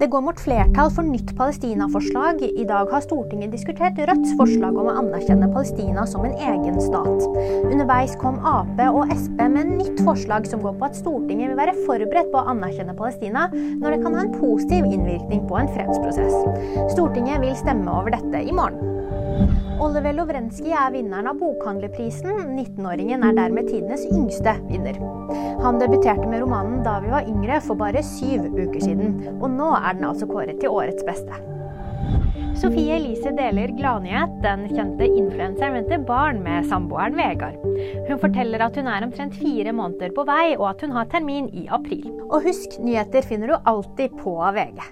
Det går mot flertall for nytt Palestina-forslag. I dag har Stortinget diskutert Rødts forslag om å anerkjenne Palestina som en egen stat. Underveis kom Ap og Sp med nytt forslag som går på at Stortinget vil være forberedt på å anerkjenne Palestina når det kan ha en positiv innvirkning på en fredsprosess. Stortinget vil stemme over dette i morgen. Oliver Lovrenskij er vinneren av Bokhandlerprisen. 19-åringen er dermed tidenes yngste vinner. Han debuterte med romanen da vi var yngre, for bare syv uker siden. Og nå er den altså kåret til årets beste. Sofie Elise deler gladnyhet. Den kjente influenseren venter barn med samboeren Vegard. Hun forteller at hun er omtrent fire måneder på vei, og at hun har termin i april. Og husk, nyheter finner du alltid på VG.